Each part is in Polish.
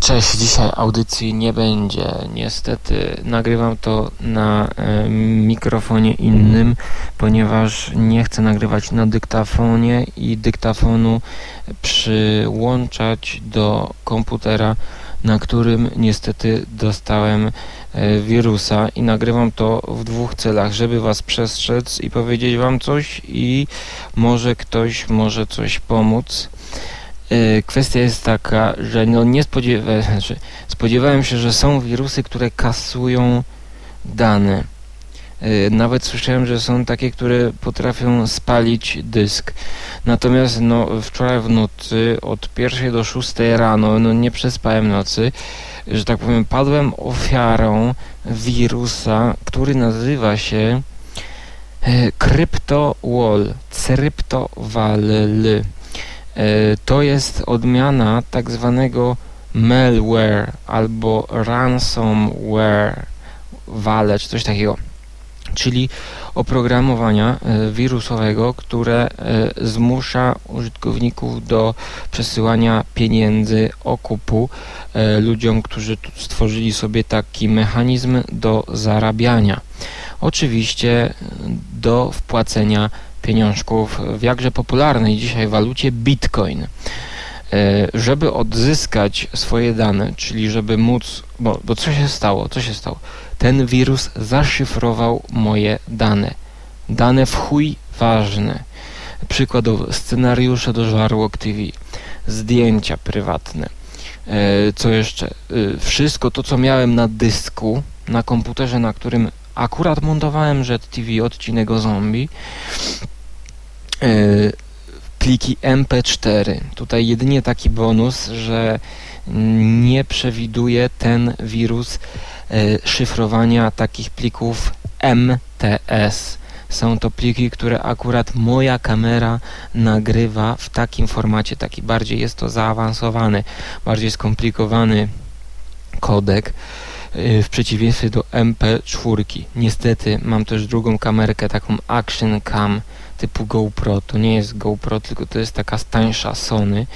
Cześć, dzisiaj audycji nie będzie. Niestety nagrywam to na mikrofonie innym, ponieważ nie chcę nagrywać na dyktafonie i dyktafonu przyłączać do komputera, na którym niestety dostałem e, wirusa i nagrywam to w dwóch celach, żeby was przestrzec i powiedzieć wam coś i może ktoś może coś pomóc. E, kwestia jest taka, że no nie spodziewałem, znaczy spodziewałem się, że są wirusy, które kasują dane. E, nawet słyszałem, że są takie, które potrafią spalić dysk. Natomiast no, wczoraj w nocy od pierwszej do szóstej rano, no nie przespałem nocy, że tak powiem, padłem ofiarą wirusa, który nazywa się e, CryptoWall, to jest odmiana tak zwanego malware albo ransomware wale, czy coś takiego czyli oprogramowania e, wirusowego, które e, zmusza użytkowników do przesyłania pieniędzy, okupu ludziom, którzy stworzyli sobie taki mechanizm do zarabiania. Oczywiście do wpłacenia pieniążków w jakże popularnej dzisiaj walucie Bitcoin. E, żeby odzyskać swoje dane, czyli żeby móc, bo, bo co się stało? Co się stało? Ten wirus zaszyfrował moje dane. Dane w chuj ważne. Przykładowo scenariusze do Żarłok TV, zdjęcia prywatne. E, co jeszcze? E, wszystko to, co miałem na dysku, na komputerze, na którym akurat montowałem TV odcinek o zombie, E, pliki MP4. Tutaj jedynie taki bonus, że nie przewiduje ten wirus e, szyfrowania takich plików MTS. Są to pliki, które akurat moja kamera nagrywa w takim formacie, taki bardziej jest to zaawansowany, bardziej skomplikowany kodek w przeciwieństwie do MP4. Niestety mam też drugą kamerkę, taką Action Cam typu GoPro. To nie jest GoPro, tylko to jest taka tańsza Sony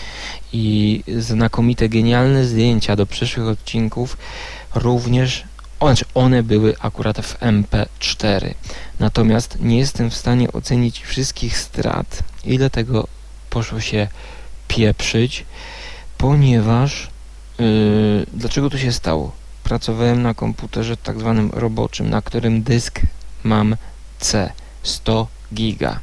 i znakomite, genialne zdjęcia do przyszłych odcinków również znaczy one były akurat w MP4. Natomiast nie jestem w stanie ocenić wszystkich strat, ile tego poszło się pieprzyć, ponieważ yy, dlaczego to się stało? Pracowałem na komputerze tak zwanym roboczym, na którym dysk mam C 100 giga.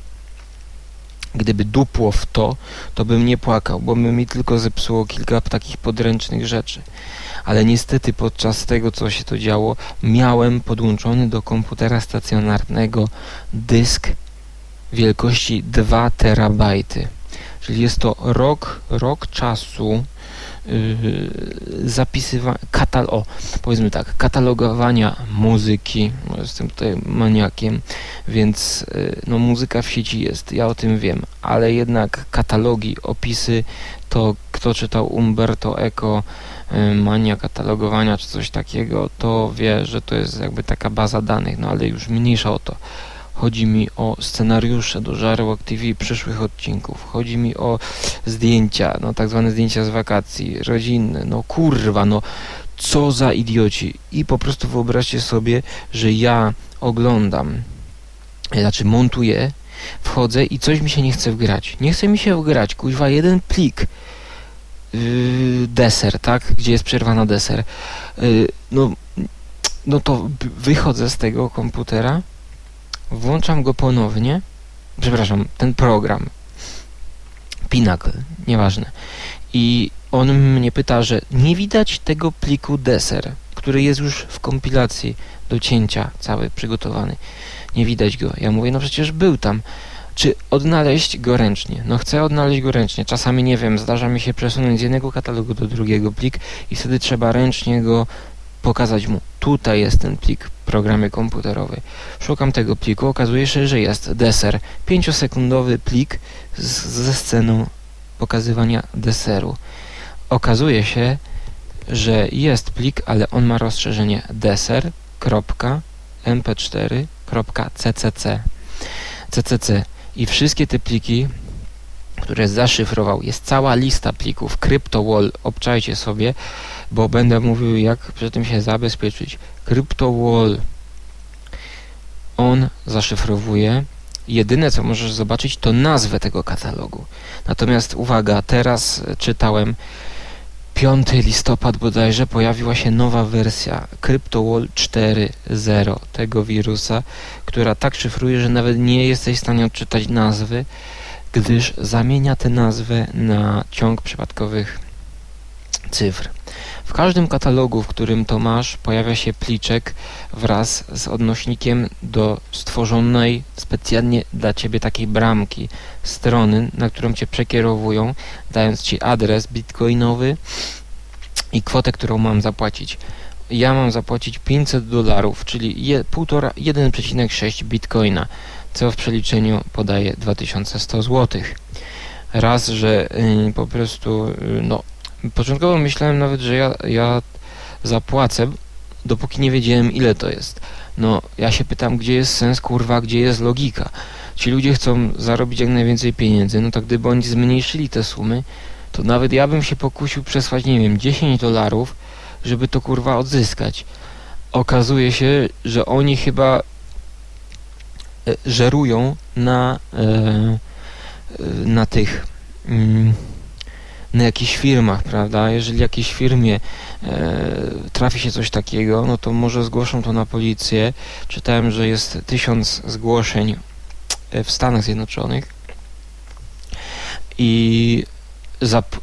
Gdyby dupło w to, to bym nie płakał, bo by mi tylko zepsuło kilka takich podręcznych rzeczy. Ale niestety podczas tego, co się to działo, miałem podłączony do komputera stacjonarnego dysk wielkości 2 terabajty. Czyli jest to rok, rok czasu zapisywania, katal o, powiedzmy tak, katalogowania muzyki, no jestem tutaj maniakiem, więc yy, no muzyka w sieci jest, ja o tym wiem, ale jednak katalogi, opisy, to kto czytał Umberto Eco, yy, mania katalogowania czy coś takiego, to wie, że to jest jakby taka baza danych, no ale już mniejsza o to. Chodzi mi o scenariusze do Żarłok TV przyszłych odcinków. Chodzi mi o zdjęcia, no tak zwane zdjęcia z wakacji, rodzinne. No kurwa, no co za idioci. I po prostu wyobraźcie sobie, że ja oglądam, znaczy montuję, wchodzę i coś mi się nie chce wgrać. Nie chce mi się wgrać, kuźwa, jeden plik yy, deser, tak? Gdzie jest przerwana deser. Yy, no, no to wychodzę z tego komputera włączam go ponownie, przepraszam, ten program, Pinnacle, nieważne, i on mnie pyta, że nie widać tego pliku deser, który jest już w kompilacji do cięcia cały przygotowany. Nie widać go. Ja mówię, no przecież był tam. Czy odnaleźć go ręcznie? No chcę odnaleźć go ręcznie. Czasami nie wiem, zdarza mi się przesunąć z jednego katalogu do drugiego plik i wtedy trzeba ręcznie go pokazać mu. Tutaj jest ten plik w programie komputerowej. Szukam tego pliku, okazuje się, że jest deser. 5-sekundowy plik z, ze sceną pokazywania deseru. Okazuje się, że jest plik, ale on ma rozszerzenie deser.mp4.ccc. CCC. I wszystkie te pliki które zaszyfrował. Jest cała lista plików CryptoWall, obczajcie sobie, bo będę mówił jak przy tym się zabezpieczyć. CryptoWall on zaszyfrowuje. Jedyne co możesz zobaczyć to nazwę tego katalogu. Natomiast uwaga, teraz czytałem 5 listopad bodajże pojawiła się nowa wersja CryptoWall 4.0 tego wirusa, która tak szyfruje, że nawet nie jesteś w stanie odczytać nazwy, gdyż zamienia tę nazwę na ciąg przypadkowych cyfr. W każdym katalogu, w którym to masz, pojawia się pliczek wraz z odnośnikiem do stworzonej specjalnie dla Ciebie takiej bramki, strony, na którą Cię przekierowują, dając Ci adres bitcoinowy i kwotę, którą mam zapłacić. Ja mam zapłacić 500 dolarów, czyli 1,6 bitcoina, co w przeliczeniu podaje 2100 zł. Raz, że yy, po prostu yy, no, Początkowo myślałem nawet, że ja, ja zapłacę, dopóki nie wiedziałem ile to jest. No, ja się pytam, gdzie jest sens, kurwa, gdzie jest logika. Ci ludzie chcą zarobić jak najwięcej pieniędzy, no to gdyby oni zmniejszyli te sumy, to nawet ja bym się pokusił przesłać, nie wiem, 10 dolarów, żeby to kurwa odzyskać. Okazuje się, że oni chyba żerują na, e, e, na tych. Mm, na jakichś firmach, prawda? Jeżeli jakiejś firmie e, trafi się coś takiego, no to może zgłoszą to na policję. Czytałem, że jest tysiąc zgłoszeń e, w Stanach Zjednoczonych i zap,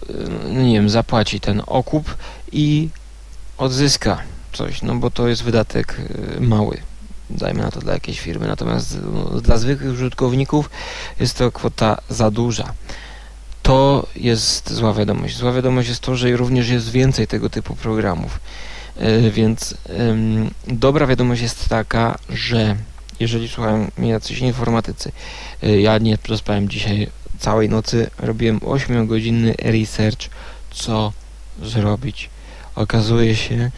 no nie wiem, zapłaci ten okup i odzyska coś, no bo to jest wydatek e, mały dajmy na to dla jakiejś firmy, natomiast no, dla zwykłych użytkowników jest to kwota za duża to jest zła wiadomość. Zła wiadomość jest to, że również jest więcej tego typu programów. E, więc dobra wiadomość jest taka, że jeżeli słuchają mnie jacyś informatycy, e, ja nie przespałem dzisiaj całej nocy, robiłem 8-godzinny research, co zrobić. Okazuje się,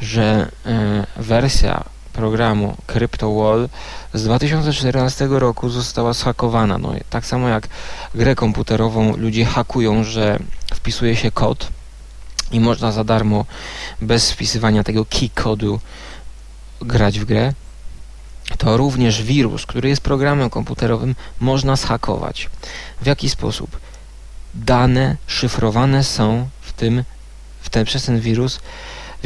że e, wersja programu CryptoWall z 2014 roku została zhakowana. No, tak samo jak grę komputerową ludzie hakują, że wpisuje się kod i można za darmo, bez wpisywania tego key kodu grać w grę, to również wirus, który jest programem komputerowym, można zhakować. W jaki sposób? Dane szyfrowane są w tym, w ten, przez ten wirus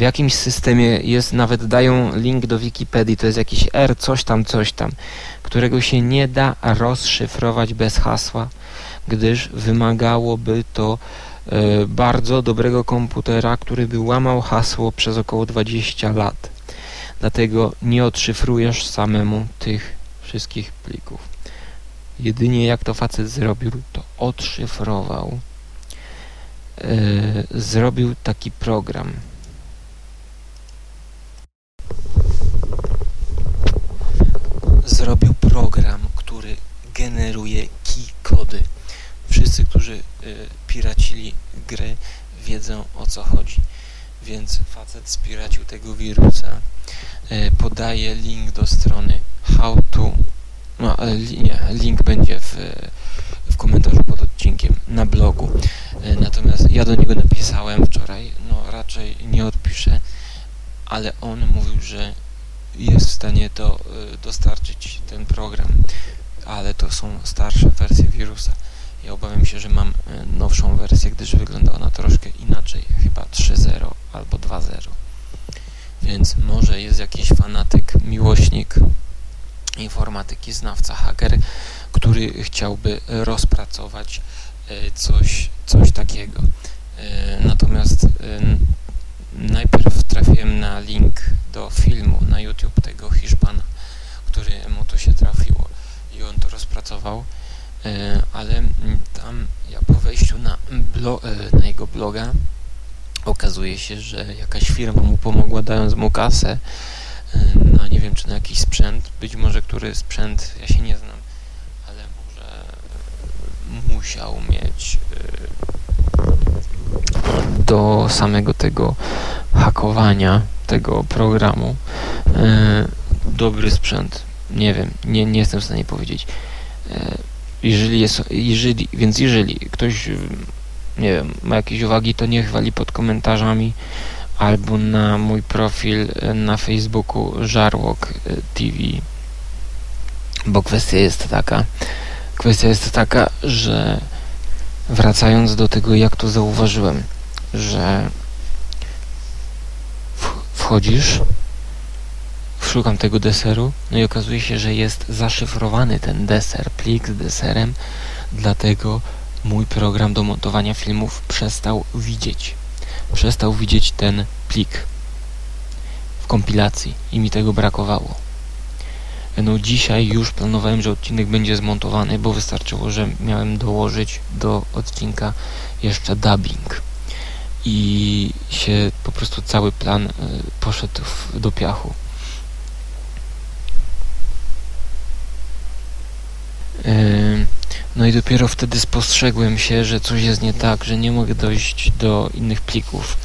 w jakimś systemie jest, nawet dają link do Wikipedii, to jest jakiś R, coś tam, coś tam, którego się nie da rozszyfrować bez hasła, gdyż wymagałoby to e, bardzo dobrego komputera, który by łamał hasło przez około 20 lat. Dlatego nie odszyfrujesz samemu tych wszystkich plików. Jedynie jak to facet zrobił, to odszyfrował. Yy, zrobił taki program. Zrobił program, który generuje key kody. Wszyscy, którzy y, piracili grę, wiedzą o co chodzi. Więc facet spiracił tego wirusa, y, podaje link do strony how to, no nie, link będzie w, w komentarzu pod odcinkiem na blogu. Y, natomiast ja do niego napisałem wczoraj, no raczej nie odpiszę, ale on mówił, że jest w stanie to y, dostarczyć ten program, ale to są starsze wersje wirusa. Ja obawiam się, że mam y, nowszą wersję, gdyż wygląda ona troszkę inaczej, chyba 3.0 albo 2.0. Więc może jest jakiś fanatyk, miłośnik informatyki, znawca haker, który chciałby rozpracować y, coś, coś takiego. Natomiast najpierw trafiłem na link do filmu na YouTube tego Hiszpana, który mu to się trafiło i on to rozpracował, e, ale tam ja po wejściu na, e, na jego bloga okazuje się, że jakaś firma mu pomogła dając mu kasę na nie wiem czy na jakiś sprzęt, być może który sprzęt, ja się nie znam, ale może musiał mieć do samego tego hakowania tego programu e, dobry sprzęt. Nie wiem, nie, nie jestem w stanie powiedzieć. E, jeżeli jest, jeżeli, więc jeżeli ktoś, nie wiem, ma jakieś uwagi, to niech wali pod komentarzami albo na mój profil na Facebooku Żarłok TV. Bo kwestia jest taka, kwestia jest taka, że wracając do tego, jak to zauważyłem, że wchodzisz, szukam tego deseru, no i okazuje się, że jest zaszyfrowany ten deser, plik z deserem, dlatego mój program do montowania filmów przestał widzieć. Przestał widzieć ten plik w kompilacji i mi tego brakowało. No dzisiaj już planowałem, że odcinek będzie zmontowany, bo wystarczyło, że miałem dołożyć do odcinka jeszcze dubbing. I się po prostu cały plan y, poszedł do piachu. No i dopiero wtedy spostrzegłem się, że coś jest nie tak, że nie mogę dojść do innych plików.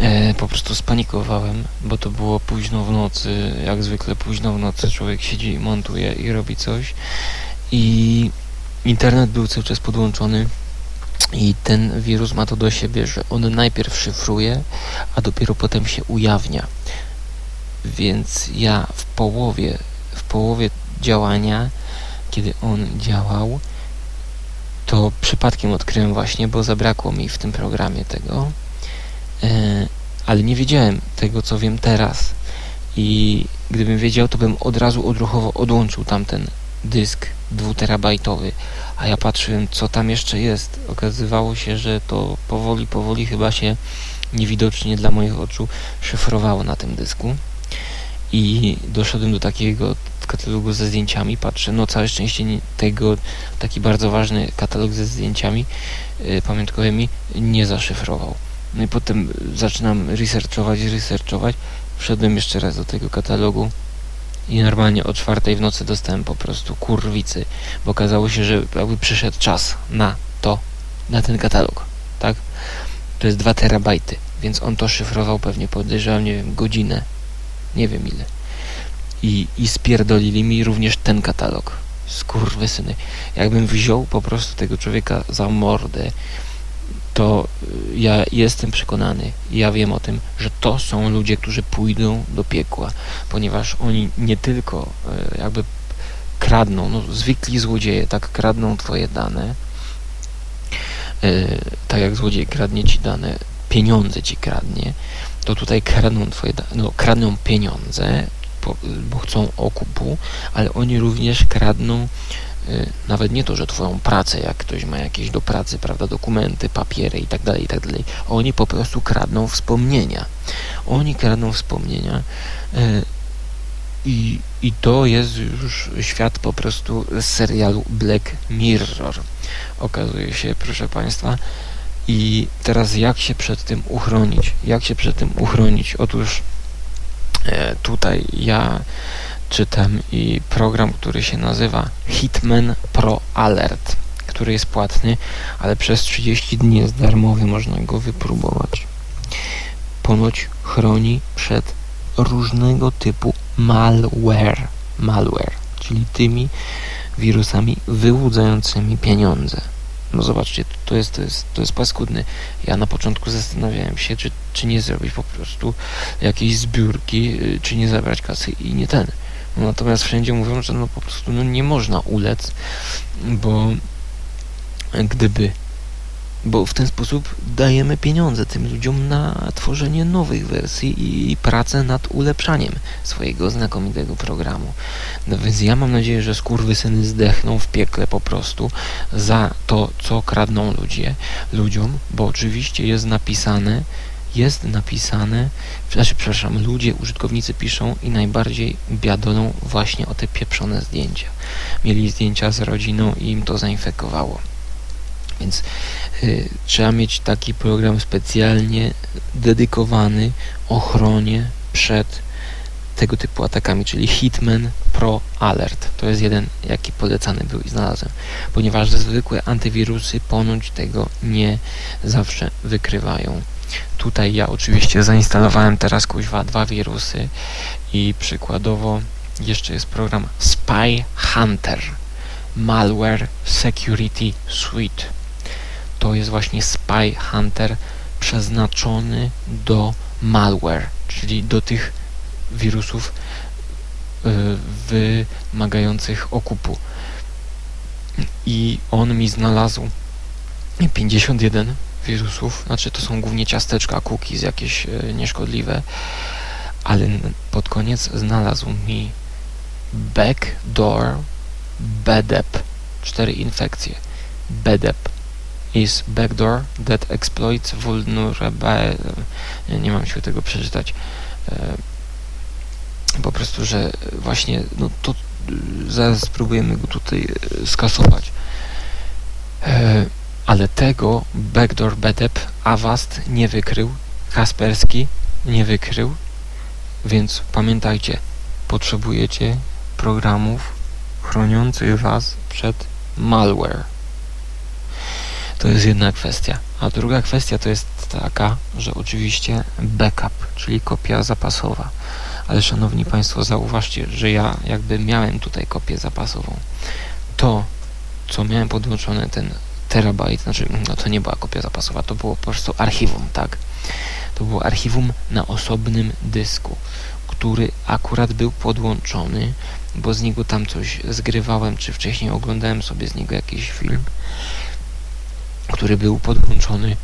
E, po prostu spanikowałem, bo to było późno w nocy, jak zwykle późno w nocy człowiek siedzi i montuje i robi coś. I internet był cały czas podłączony i ten wirus ma to do siebie, że on najpierw szyfruje, a dopiero potem się ujawnia. Więc ja w połowie, w połowie działania kiedy on działał, to przypadkiem odkryłem właśnie, bo zabrakło mi w tym programie tego, ale nie wiedziałem tego, co wiem teraz. I gdybym wiedział, to bym od razu odruchowo odłączył tamten dysk dwuterabajtowy, a ja patrzyłem, co tam jeszcze jest. Okazywało się, że to powoli, powoli chyba się niewidocznie dla moich oczu szyfrowało na tym dysku. I doszedłem do takiego katalogu ze zdjęciami, patrzę, no całe szczęście tego, taki bardzo ważny katalog ze zdjęciami y, pamiątkowymi nie zaszyfrował. No i potem zaczynam researchować, researchować, wszedłem jeszcze raz do tego katalogu i normalnie o czwartej w nocy dostałem po prostu kurwicy, bo okazało się, że jakby przyszedł czas na to, na ten katalog, tak? To jest 2 terabajty, więc on to szyfrował pewnie, podejrzewam, nie wiem, godzinę, nie wiem ile i, i spierdolili mi również ten katalog. Skurwysyny. Jakbym wziął po prostu tego człowieka za mordę, to y, ja jestem przekonany, ja wiem o tym, że to są ludzie, którzy pójdą do piekła, ponieważ oni nie tylko y, jakby kradną, no zwykli złodzieje, tak kradną twoje dane, y, tak jak złodziej kradnie ci dane, pieniądze ci kradnie, to tutaj kradną twoje, no kradną pieniądze, bo, chcą okupu, ale oni również kradną nawet nie to, że twoją pracę, jak ktoś ma jakieś do pracy, prawda, dokumenty, papiery i tak dalej, i tak. Oni po prostu kradną wspomnienia. Oni kradną wspomnienia y, i, i to jest już świat po prostu serialu Black Mirror. Okazuje się, proszę Państwa. I teraz jak się przed tym uchronić? Jak się przed tym uchronić? Otóż E, tutaj ja czytam i program, który się nazywa Hitman Pro Alert, który jest płatny, ale przez 30 dni jest darmowy, można go wypróbować. Ponoć chroni przed różnego typu malware, malware, czyli tymi wirusami wyłudzającymi pieniądze. No zobaczcie, to jest, to jest, to jest paskudny. Ja na początku zastanawiałem się, czy, czy nie zrobić po prostu jakiejś zbiórki, y, czy nie zabrać kasy i nie ten. Natomiast wszędzie mówią, że no po prostu no, nie można ulec, bo gdyby bo w ten sposób dajemy pieniądze tym ludziom na tworzenie nowych wersji i pracę nad ulepszaniem swojego znakomitego programu. No więc ja mam nadzieję, że skurwysyny zdechną w piekle po prostu za to, co kradną ludzie, ludziom, bo oczywiście jest napisane, jest napisane, znaczy, przepraszam, ludzie, użytkownicy piszą i najbardziej biadoną właśnie o te pieprzone zdjęcia. Mieli zdjęcia z rodziną i im to zainfekowało. Więc y, trzeba mieć taki program specjalnie dedykowany ochronie przed tego typu atakami, czyli Hitman Pro Alert. To jest jeden, jaki polecany był i znalazłem, ponieważ zwykłe antywirusy ponoć tego nie zawsze wykrywają. Tutaj ja oczywiście zainstalowałem teraz kuźwa dwa wirusy i przykładowo jeszcze jest program Spy Hunter Malware Security Suite. To jest właśnie Spy Hunter przeznaczony do malware, czyli do tych wirusów y, wymagających okupu. I on mi znalazł 51 wirusów, znaczy to są głównie ciasteczka, cookies jakieś y, nieszkodliwe, ale pod koniec znalazł mi backdoor BDEP, cztery infekcje. BDEP is backdoor that exploits vulnerable... Nie mam siły tego przeczytać. E, po prostu, że właśnie no to y, zaraz spróbujemy go tutaj skasować. E, ale tego backdoor BDEP Avast nie wykrył, Kasperski nie wykrył, więc pamiętajcie, potrzebujecie programów chroniących Was przed malware. To jest jedna kwestia. A druga kwestia to jest taka, że oczywiście backup, czyli kopia zapasowa. Ale szanowni Państwo, zauważcie, że ja jakby miałem tutaj kopię zapasową. To, co miałem podłączone, ten terabajt, znaczy no to nie była kopia zapasowa, to było po prostu archiwum, tak? To było archiwum na osobnym dysku, który akurat był podłączony, bo z niego tam coś zgrywałem, czy wcześniej oglądałem sobie z niego jakiś film, który był podłączony,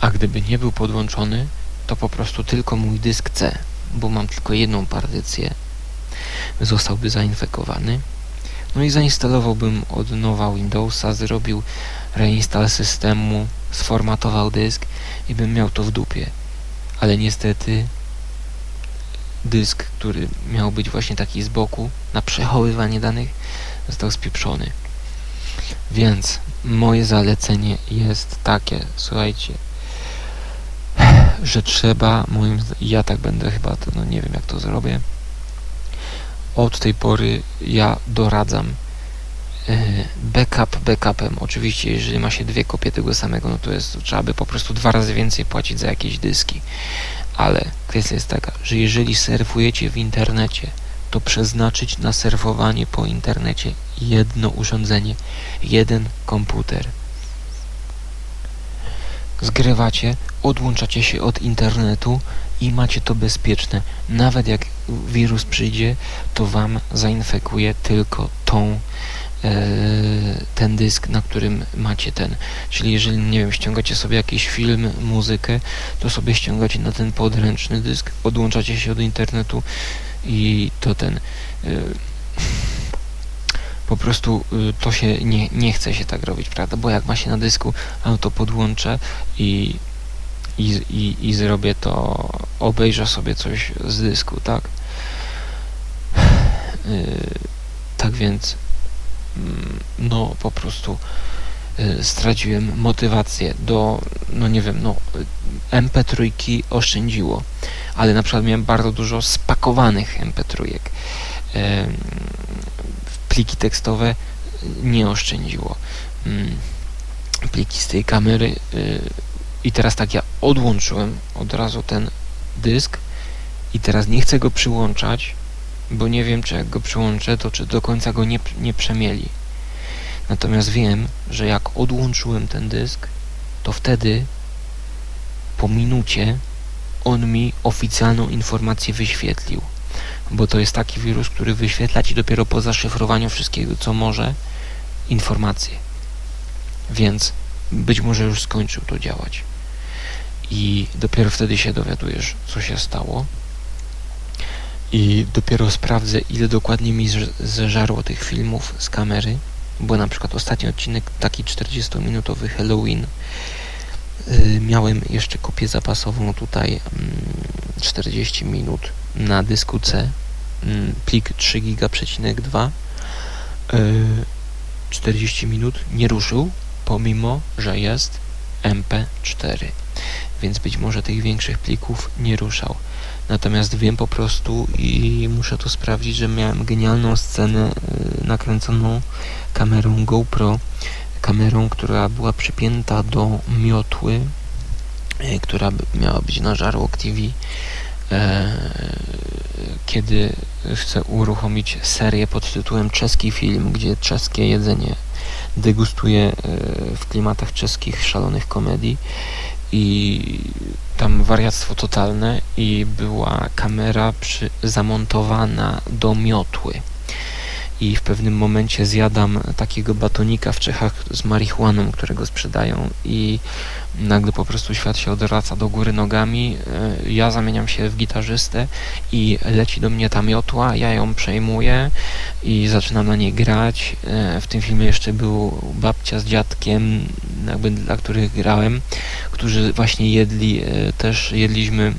a gdyby nie był podłączony, to po prostu tylko mój dysk C, bo mam tylko jedną partycję, zostałby zainfekowany. No i zainstalowałbym od nowa Windowsa, zrobił reinstall systemu, sformatował dysk i bym miał to w dupie. Ale niestety dysk, który miał być właśnie taki z boku na przechowywanie danych, został spieprzony. Więc moje zalecenie jest takie, słuchajcie, że trzeba, moim ja tak będę chyba, to, no nie wiem jak to zrobię. Od tej pory ja doradzam e, backup backupem. Oczywiście, jeżeli ma się dwie kopie tego samego, no to jest, trzeba by po prostu dwa razy więcej płacić za jakieś dyski. Ale kwestia jest taka, że jeżeli surfujecie w internecie, to przeznaczyć na surfowanie po internecie jedno urządzenie, jeden komputer. Zgrywacie, odłączacie się od internetu i macie to bezpieczne. Nawet jak wirus przyjdzie, to wam zainfekuje tylko tą e, ten dysk, na którym macie ten. Czyli jeżeli, nie wiem, ściągacie sobie jakiś film, muzykę, to sobie ściągacie na ten podręczny dysk, odłączacie się od internetu i to ten y, po prostu y, to się nie, nie chce się tak robić, prawda? Bo jak ma się na dysku, to podłączę i, i, i, i zrobię to, obejrzę sobie coś z dysku, tak? Y, tak więc mm, no po prostu straciłem motywację do, no nie wiem, no MP3 oszczędziło ale na przykład miałem bardzo dużo spakowanych MP3. Pliki tekstowe nie oszczędziło. Mm, pliki z tej kamery y, i teraz tak ja odłączyłem od razu ten dysk i teraz nie chcę go przyłączać, bo nie wiem czy jak go przyłączę, to czy do końca go nie, nie przemieli. Natomiast wiem, że jak odłączyłem ten dysk, to wtedy po minucie on mi oficjalną informację wyświetlił. Bo to jest taki wirus, który wyświetla ci dopiero po zaszyfrowaniu wszystkiego, co może, informacje. Więc być może już skończył to działać. I dopiero wtedy się dowiadujesz, co się stało. I dopiero sprawdzę, ile dokładnie mi zeżarło tych filmów z kamery. Bo na przykład ostatni odcinek, taki 40-minutowy Halloween, Y, miałem jeszcze kopię zapasową tutaj 40 mm, minut na dysku C mm, plik 3 giga,2 40 minut nie ruszył pomimo, że jest MP4 więc być może tych większych plików nie ruszał. Natomiast wiem po prostu i muszę to sprawdzić, że miałem genialną scenę y, nakręconą kamerą GoPro. Kamerą, która była przypięta do miotły, e, która miała być na Żarłok TV, e, kiedy chcę uruchomić serię pod tytułem Czeski Film, gdzie czeskie jedzenie degustuję w klimatach czeskich szalonych komedii i tam wariactwo totalne i była kamera przy, zamontowana do miotły i w pewnym momencie zjadam takiego batonika w Czechach z marihuaną, którego sprzedają i nagle po prostu świat się odwraca do góry nogami, e, ja zamieniam się w gitarzystę i leci do mnie ta miotła, ja ją przejmuję i zaczynam na niej grać. E, w tym filmie jeszcze był babcia z dziadkiem, jakby dla których grałem, którzy właśnie jedli, e, też jedliśmy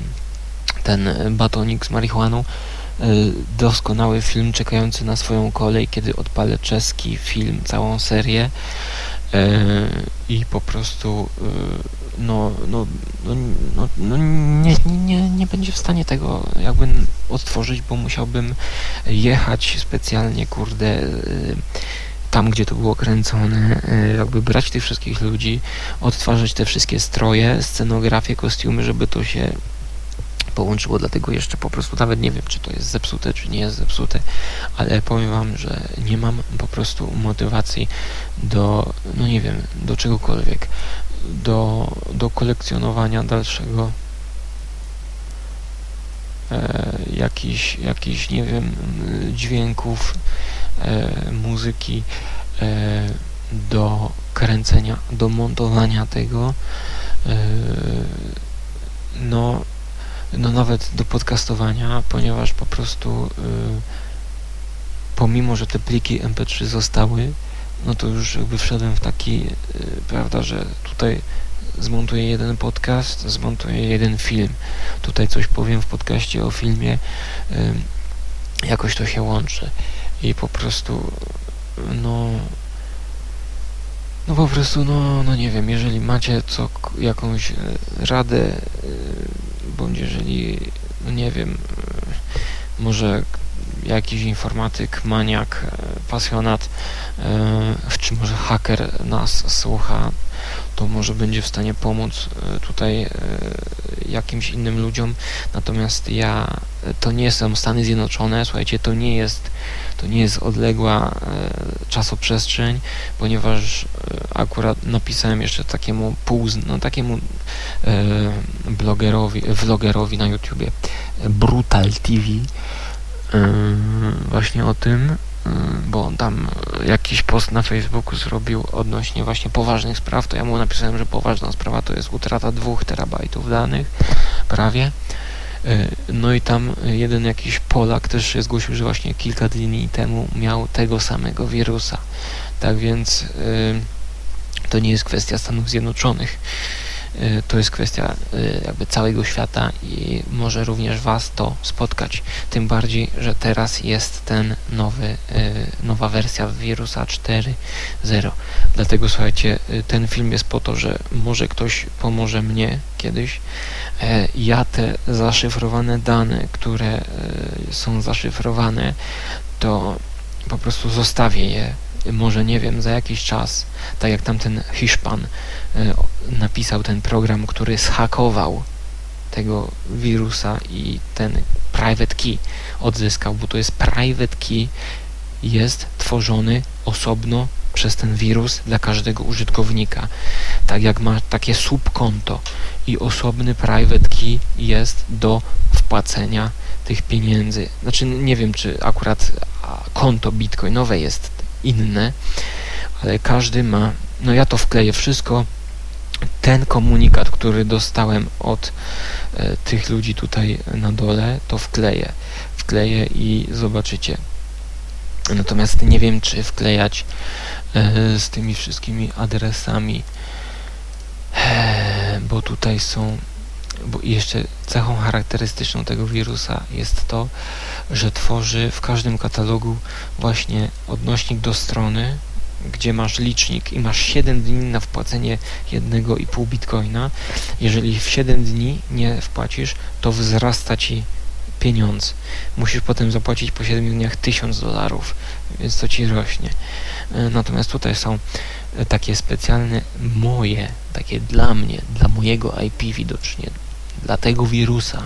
ten batonik z marihuaną doskonały film czekający na swoją kolej, kiedy odpalę czeski film, całą serię y, i po prostu y, no, no, no, no, no nie, nie, nie będzie w stanie tego jakby odtworzyć, bo musiałbym jechać specjalnie, kurde, tam, gdzie to było kręcone, jakby brać tych wszystkich ludzi, odtwarzać te wszystkie stroje, scenografię, kostiumy, żeby to się połączyło, dlatego jeszcze po prostu nawet nie wiem, czy to jest zepsute, czy nie jest zepsute, ale powiem Wam, że nie mam po prostu motywacji do, no nie wiem, do czegokolwiek, do, do kolekcjonowania dalszego e, jakichś, jakichś, nie wiem, dźwięków, e, muzyki, e, do kręcenia, do montowania tego, e, no no nawet do podcastowania, ponieważ po prostu y, pomimo, że te pliki MP3 zostały, no to już jakby wszedłem w taki, y, prawda, że tutaj zmontuję jeden podcast, zmontuję jeden film. Tutaj coś powiem w podcaście o filmie, y, jakoś to się łączy i po prostu no no po prostu, no, no nie wiem, jeżeli macie co, jakąś radę bądź jeżeli, no nie wiem, e, może jakiś informatyk, maniak, e, pasjonat, e, czy może haker nas słucha, to może będzie w stanie pomóc tutaj jakimś innym ludziom. Natomiast ja, to nie są Stany Zjednoczone, słuchajcie, to nie jest, to nie jest odległa czasoprzestrzeń, ponieważ akurat napisałem jeszcze takiemu pół, no takiemu blogerowi, vlogerowi na YouTubie Brutal TV właśnie o tym, bo on tam jakiś post na Facebooku zrobił odnośnie właśnie poważnych spraw, to ja mu napisałem, że poważna sprawa to jest utrata dwóch terabajtów danych, prawie. No i tam jeden jakiś Polak też się zgłosił, że właśnie kilka dni temu miał tego samego wirusa. Tak więc to nie jest kwestia Stanów Zjednoczonych. Y, to jest kwestia y, jakby całego świata i może również Was to spotkać. Tym bardziej, że teraz jest ten nowy, y, nowa wersja wirusa 4.0. Dlatego słuchajcie, ten film jest po to, że może ktoś pomoże mnie kiedyś. E, ja te zaszyfrowane dane, które są zaszyfrowane, to po prostu zostawię je może nie wiem, za jakiś czas, tak jak tamten Hiszpan e, napisał ten program, który zhakował tego wirusa i ten private key odzyskał, bo to jest private key jest tworzony osobno przez ten wirus dla każdego użytkownika. Tak jak ma takie subkonto i osobny private key jest do wpłacenia tych pieniędzy. Znaczy nie wiem, czy akurat konto bitcoinowe jest inne, ale każdy ma, no ja to wkleję wszystko, ten komunikat, który dostałem od e, tych ludzi tutaj na dole, to wkleję. Wkleję i zobaczycie. Natomiast nie wiem, czy wklejać e, z tymi wszystkimi adresami, e, bo tutaj są bo jeszcze cechą charakterystyczną tego wirusa jest to, że tworzy w każdym katalogu właśnie odnośnik do strony, gdzie masz licznik i masz 7 dni na wpłacenie 1,5 bitcoina. Jeżeli w 7 dni nie wpłacisz, to wzrasta ci pieniądz. Musisz potem zapłacić po 7 dniach 1000 dolarów, więc to ci rośnie. E, natomiast tutaj są e, takie specjalne moje, takie dla mnie, dla mojego IP widocznie, dla tego wirusa,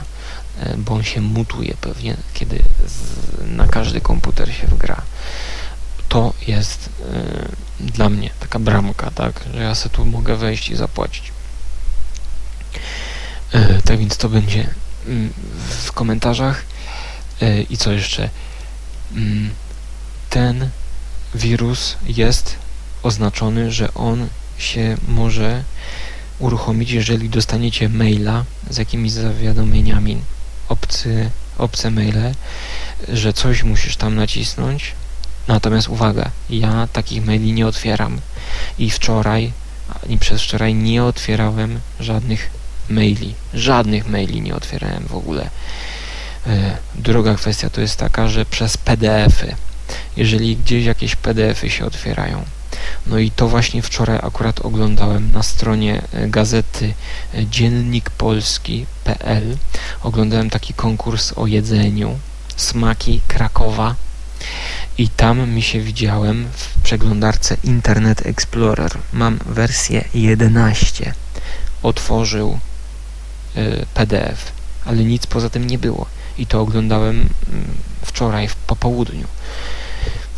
e, bo on się mutuje pewnie, kiedy z, na każdy komputer się wgra. To jest y, dla mnie taka bramka, tak, że ja sobie tu mogę wejść i zapłacić. Y, tak więc to będzie y, w komentarzach. I co jeszcze? Mm, ten wirus jest oznaczony, że on się może uruchomić, jeżeli dostaniecie maila z jakimiś zawiadomieniami, obcy, obce maile, że coś musisz tam nacisnąć. Natomiast uwaga, ja takich maili nie otwieram i wczoraj, ani przez wczoraj nie otwierałem żadnych maili. Żadnych maili nie otwierałem w ogóle. E, druga kwestia to jest taka, że przez PDF-y, jeżeli gdzieś jakieś PDF-y się otwierają, no i to właśnie wczoraj akurat oglądałem na stronie e, gazety e, dziennikpolski.pl. Oglądałem taki konkurs o jedzeniu, smaki Krakowa. I tam mi się widziałem w przeglądarce Internet Explorer. Mam wersję 11. Otworzył PDF, ale nic poza tym nie było i to oglądałem mm, wczoraj po południu.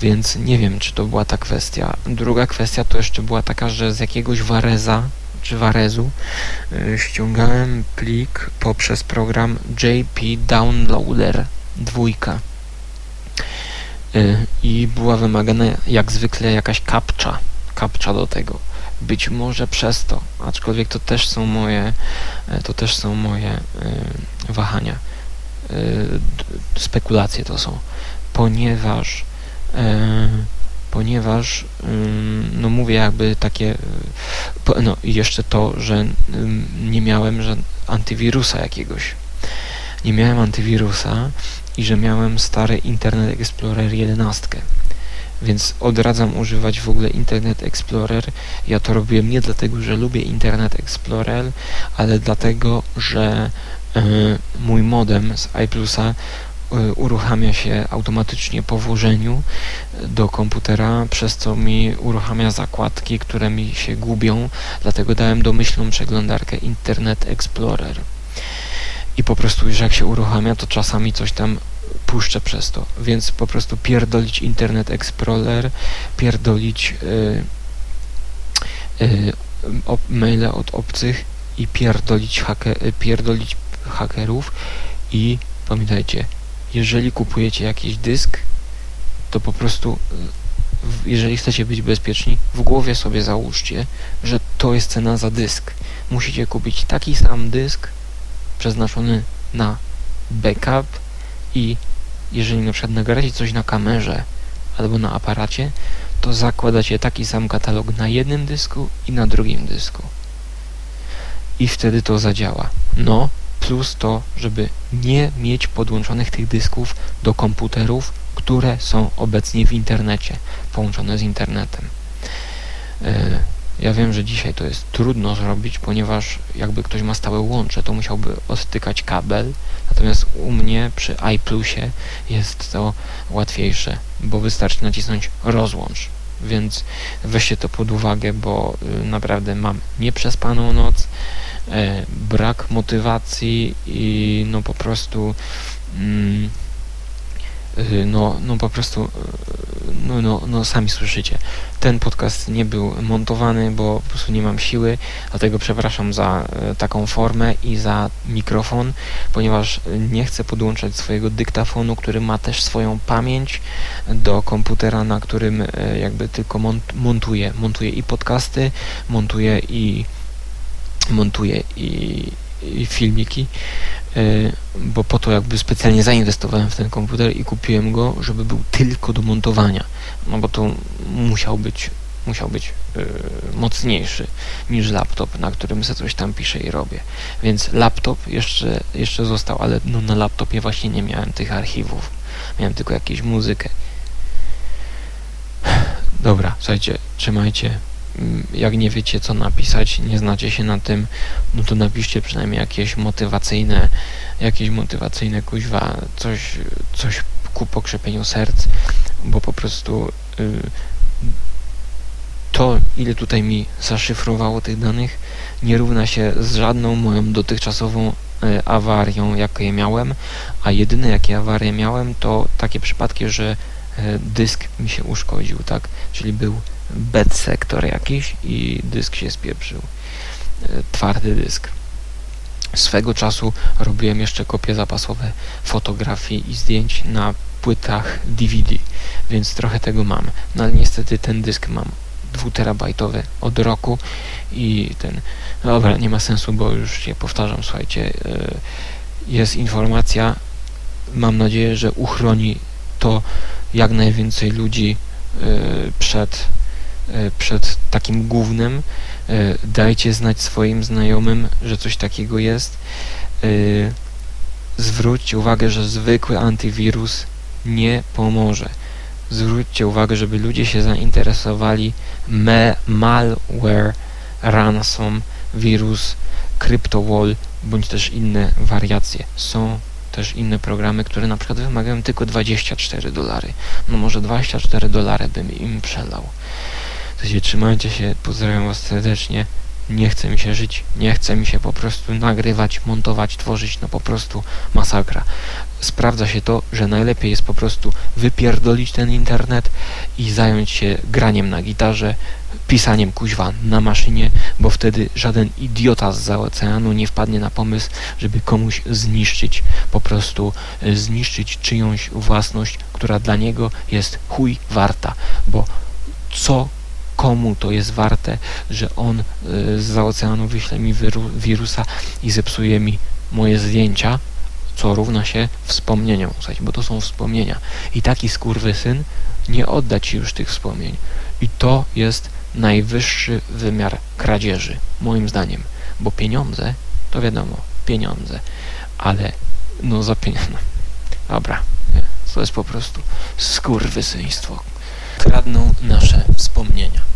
Więc nie wiem, czy to była ta kwestia. Druga kwestia to jeszcze była taka, że z jakiegoś Wareza czy Warezu yy, ściągałem plik poprzez program JP Downloader 2. Yy, I była wymagana jak zwykle jakaś kapcza, kapcza do tego. Być może przez to, aczkolwiek to też są moje, e, to też są moje wahania Y, spekulacje to są, ponieważ ponieważ no mówię jakby takie no i jeszcze to, że nie miałem że antywirusa jakiegoś nie miałem antywirusa i że miałem stary Internet Explorer 11 więc odradzam używać w ogóle Internet Explorer. Ja to robiłem nie dlatego, że lubię Internet Explorer, ale dlatego, że E, mój modem z iPlusa e, uruchamia się automatycznie po włożeniu do komputera, przez co mi uruchamia zakładki, które mi się gubią, dlatego dałem domyślną przeglądarkę Internet Explorer. I po prostu już jak się uruchamia, to czasami coś tam puszczę przez to, więc po prostu pierdolić Internet Explorer, pierdolić yy, yy, maile od obcych i pierdolić, hake, pierdolić hakerów i pamiętajcie, jeżeli kupujecie jakiś dysk, to po prostu jeżeli chcecie być bezpieczni, w głowie sobie załóżcie, że to jest cena za dysk. Musicie kupić taki sam dysk przeznaczony na backup i jeżeli na przykład nagracie coś na kamerze albo na aparacie, to zakładacie taki sam katalog na jednym dysku i na drugim dysku. I wtedy to zadziała. No, plus to, żeby nie mieć podłączonych tych dysków do komputerów, które są obecnie w internecie, połączone z internetem. E, ja wiem, że dzisiaj to jest trudno zrobić, ponieważ jakby ktoś ma stałe łącze, to musiałby odtykać kabel, natomiast u mnie przy iPlusie jest to łatwiejsze, bo wystarczy nacisnąć rozłącz. Więc weźcie to pod uwagę, bo y, naprawdę mam nieprzespaną noc, brak motywacji i no po prostu mm, y, no, no po prostu y, no, no, no sami słyszycie. Ten podcast nie był montowany, bo po prostu nie mam siły dlatego przepraszam za e, taką formę i za mikrofon ponieważ nie chcę podłączać swojego dyktafonu, który ma też swoją pamięć do komputera, na którym e, jakby tylko mont montuję. Montuję i podcasty, montuję i montuję i, i filmiki, e, bo po to jakby specjalnie zainwestowałem w ten komputer i kupiłem go, żeby był tylko do montowania, no bo to musiał być musiał być yy, mocniejszy niż laptop, na którym sobie coś tam piszę i robię. Więc laptop jeszcze, jeszcze został, ale no, na laptopie właśnie nie miałem tych archiwów. Miałem tylko jakąś muzykę. Dobra, słuchajcie, trzymajcie. Mm, jak nie wiecie co napisać, nie znacie się na tym, no to napiszcie przynajmniej jakieś motywacyjne, jakieś motywacyjne kuźwa, coś, coś ku pokrzepieniu serc, bo po prostu y, to, ile tutaj mi zaszyfrowało tych danych, nie równa się z żadną moją dotychczasową e, awarią, jakie miałem, a jedyne jakie awarie miałem, to takie przypadki, że e, dysk mi się uszkodził, tak? Czyli był bed sektor jakiś i dysk się spieprzył. E, twardy dysk. Swego czasu robiłem jeszcze kopie zapasowe fotografii i zdjęć na płytach DVD, więc trochę tego mam. No ale niestety ten dysk mam dwuterabajtowy od roku i ten, dobra, nie ma sensu, bo już się powtarzam, słuchajcie, e, jest informacja, mam nadzieję, że uchroni to jak najwięcej ludzi e, przed, przed takim głównym. Dajcie znać swoim znajomym, że coś takiego jest. Zwróćcie uwagę, że zwykły antywirus nie pomoże zwróćcie uwagę, żeby ludzie się zainteresowali me malware, ransom, wirus, CryptoWall, bądź też inne wariacje. Są też inne programy, które na przykład wymagają tylko 24 dolary. No może 24 dolary bym im przelał. Słuchajcie, trzymajcie się, pozdrawiam was serdecznie. Nie chce mi się żyć, nie chce mi się po prostu nagrywać, montować, tworzyć, no po prostu masakra sprawdza się to, że najlepiej jest po prostu wypierdolić ten internet i zająć się graniem na gitarze, pisaniem kuźwa na maszynie, bo wtedy żaden idiota z oceanu nie wpadnie na pomysł, żeby komuś zniszczyć, po prostu e, zniszczyć czyjąś własność, która dla niego jest chuj warta, bo co komu to jest warte, że on e, z oceanu wyśle mi wirusa i zepsuje mi moje zdjęcia, co równa się wspomnieniom, bo to są wspomnienia. I taki skurwysyn nie odda ci już tych wspomnień. I to jest najwyższy wymiar kradzieży, moim zdaniem. Bo pieniądze, to wiadomo, pieniądze, ale no za pieniądze. Dobra, to jest po prostu skurwysyństwo. Kradną nasze wspomnienia.